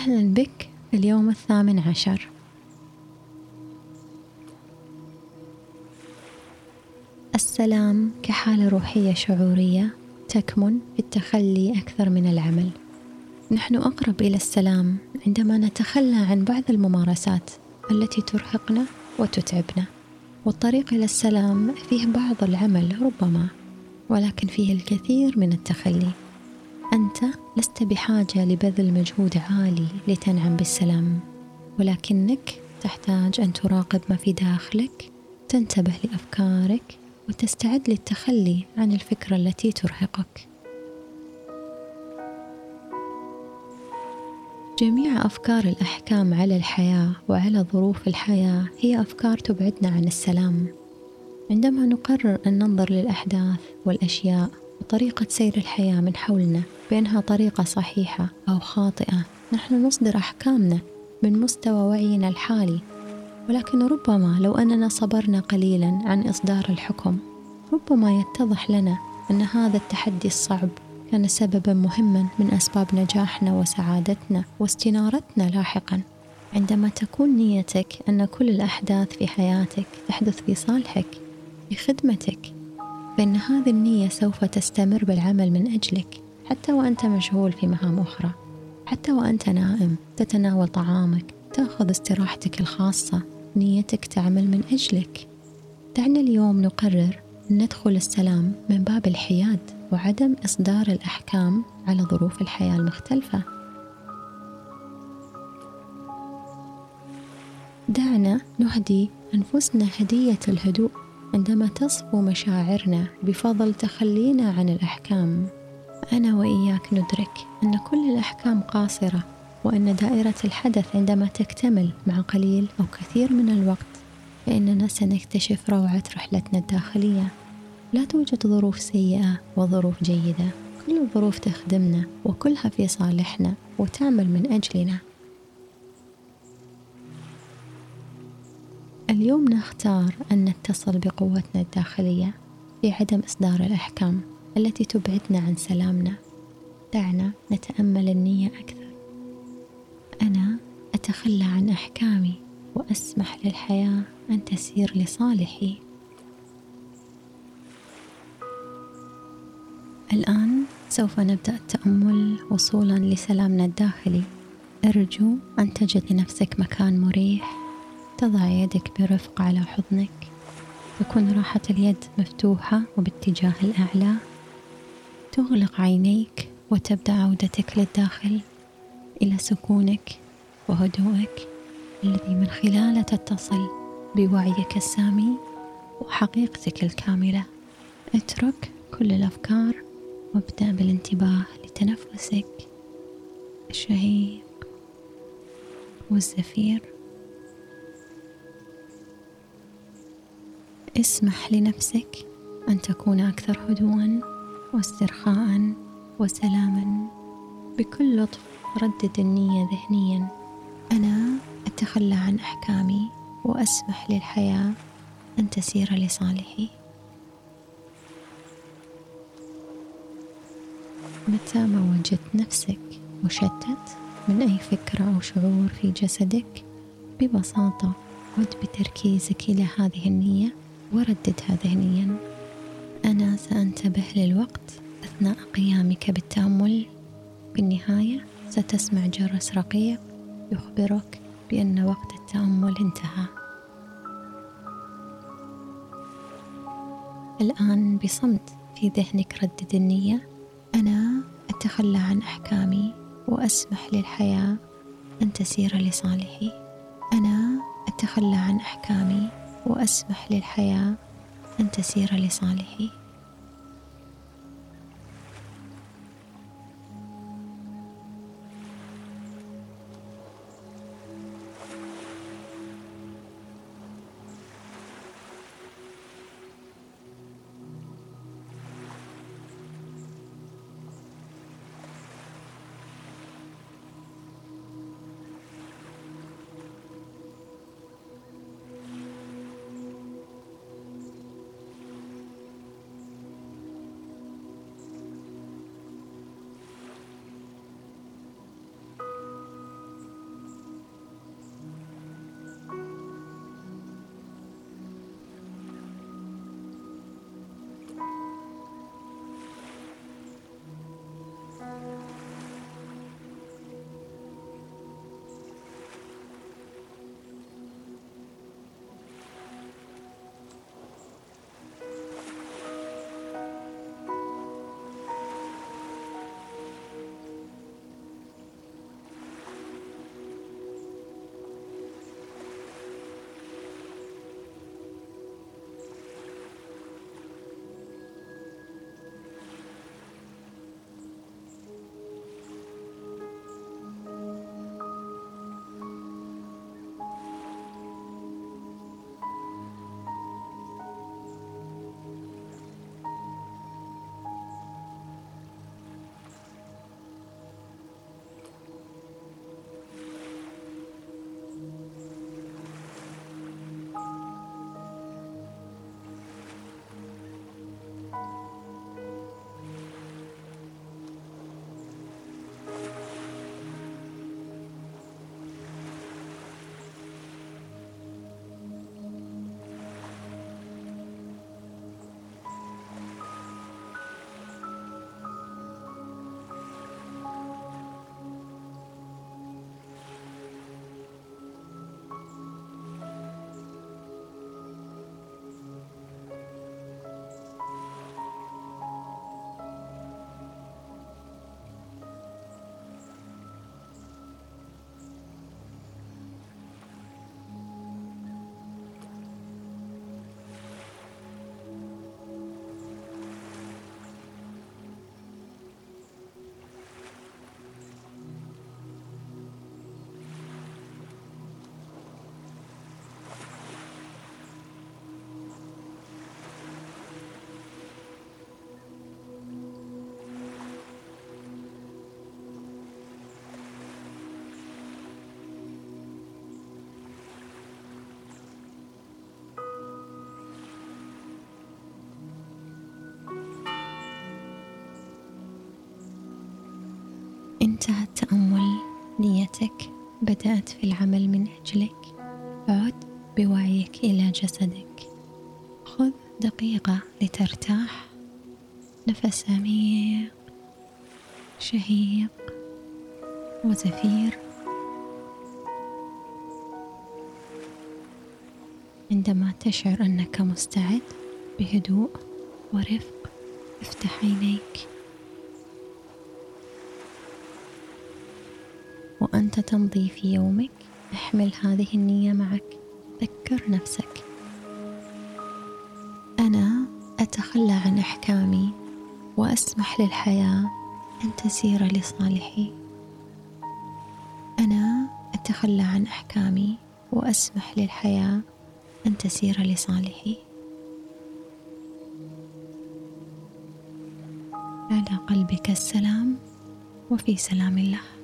أهلا بك في اليوم الثامن عشر. السلام كحالة روحية شعورية تكمن في التخلي أكثر من العمل. نحن أقرب إلى السلام عندما نتخلى عن بعض الممارسات التي ترهقنا وتتعبنا. والطريق إلى السلام فيه بعض العمل ربما ولكن فيه الكثير من التخلي. أنت لست بحاجة لبذل مجهود عالي لتنعم بالسلام ولكنك تحتاج أن تراقب ما في داخلك تنتبه لأفكارك وتستعد للتخلي عن الفكرة التي ترهقك. جميع أفكار الأحكام على الحياة وعلى ظروف الحياة هي أفكار تبعدنا عن السلام. عندما نقرر أن ننظر للأحداث والأشياء وطريقة سير الحياة من حولنا بأنها طريقة صحيحة أو خاطئة. نحن نصدر أحكامنا من مستوى وعينا الحالي. ولكن ربما لو أننا صبرنا قليلا عن إصدار الحكم ربما يتضح لنا أن هذا التحدي الصعب كان سببا مهما من أسباب نجاحنا وسعادتنا واستنارتنا لاحقا. عندما تكون نيتك أن كل الأحداث في حياتك تحدث في صالحك لخدمتك فإن هذه النية سوف تستمر بالعمل من أجلك حتى وأنت مشغول في مهام أخرى حتى وأنت نائم تتناول طعامك تأخذ استراحتك الخاصة نيتك تعمل من أجلك. دعنا اليوم نقرر أن ندخل السلام من باب الحياد وعدم إصدار الأحكام على ظروف الحياة المختلفة. دعنا نهدي أنفسنا هدية الهدوء. عندما تصفو مشاعرنا بفضل تخلينا عن الأحكام أنا وإياك ندرك أن كل الأحكام قاصرة وأن دائرة الحدث عندما تكتمل مع قليل أو كثير من الوقت فإننا سنكتشف روعة رحلتنا الداخلية. لا توجد ظروف سيئة وظروف جيدة. كل الظروف تخدمنا وكلها في صالحنا وتعمل من أجلنا. اليوم نختار أن نتصل بقوتنا الداخلية في عدم إصدار الأحكام التي تبعدنا عن سلامنا. دعنا نتأمل النية أكثر. أنا أتخلى عن أحكامي وأسمح للحياة أن تسير لصالحي. الآن سوف نبدأ التأمل وصولا لسلامنا الداخلي. أرجو أن تجد لنفسك مكان مريح. تضع يدك برفق على حضنك تكون راحة اليد مفتوحة وباتجاه الأعلى. تغلق عينيك وتبدأ عودتك للداخل إلى سكونك وهدوءك الذي من خلاله تتصل بوعيك السامي وحقيقتك الكاملة. اترك كل الأفكار وابدأ بالانتباه لتنفسك. الشهيق والزفير. اسمح لنفسك أن تكون أكثر هدوءا واسترخاء وسلاما. بكل لطف ردد النية ذهنيا. أنا أتخلى عن أحكامي وأسمح للحياة أن تسير لصالحي. متى ما وجدت نفسك مشتت من أي فكرة أو شعور في جسدك ببساطة عد بتركيزك إلى هذه النية ورددها ذهنيا. أنا سأنتبه للوقت أثناء قيامك بالتأمل. في النهاية ستسمع جرس رقيق يخبرك بأن وقت التأمل انتهى. الآن بصمت في ذهنك ردد النية. أنا أتخلى عن أحكامي وأسمح للحياة أن تسير لصالحي. أنا أتخلى عن أحكامي وأسمح للحياة أن تسير لصالحي. انتهى التأمل نيتك بدأت في العمل من أجلك. عد بوعيك إلى جسدك. خذ دقيقة لترتاح. نفس عميق شهيق وزفير. عندما تشعر أنك مستعد بهدوء ورفق افتح عينيك. وأنت تمضي في يومك. احمل هذه النية معك. ذكر نفسك. أنا أتخلى عن أحكامي وأسمح للحياة أن تسير لصالحي. أنا أتخلى عن أحكامي وأسمح للحياة أن تسير لصالحي. على قلبك السلام وفي سلام الله.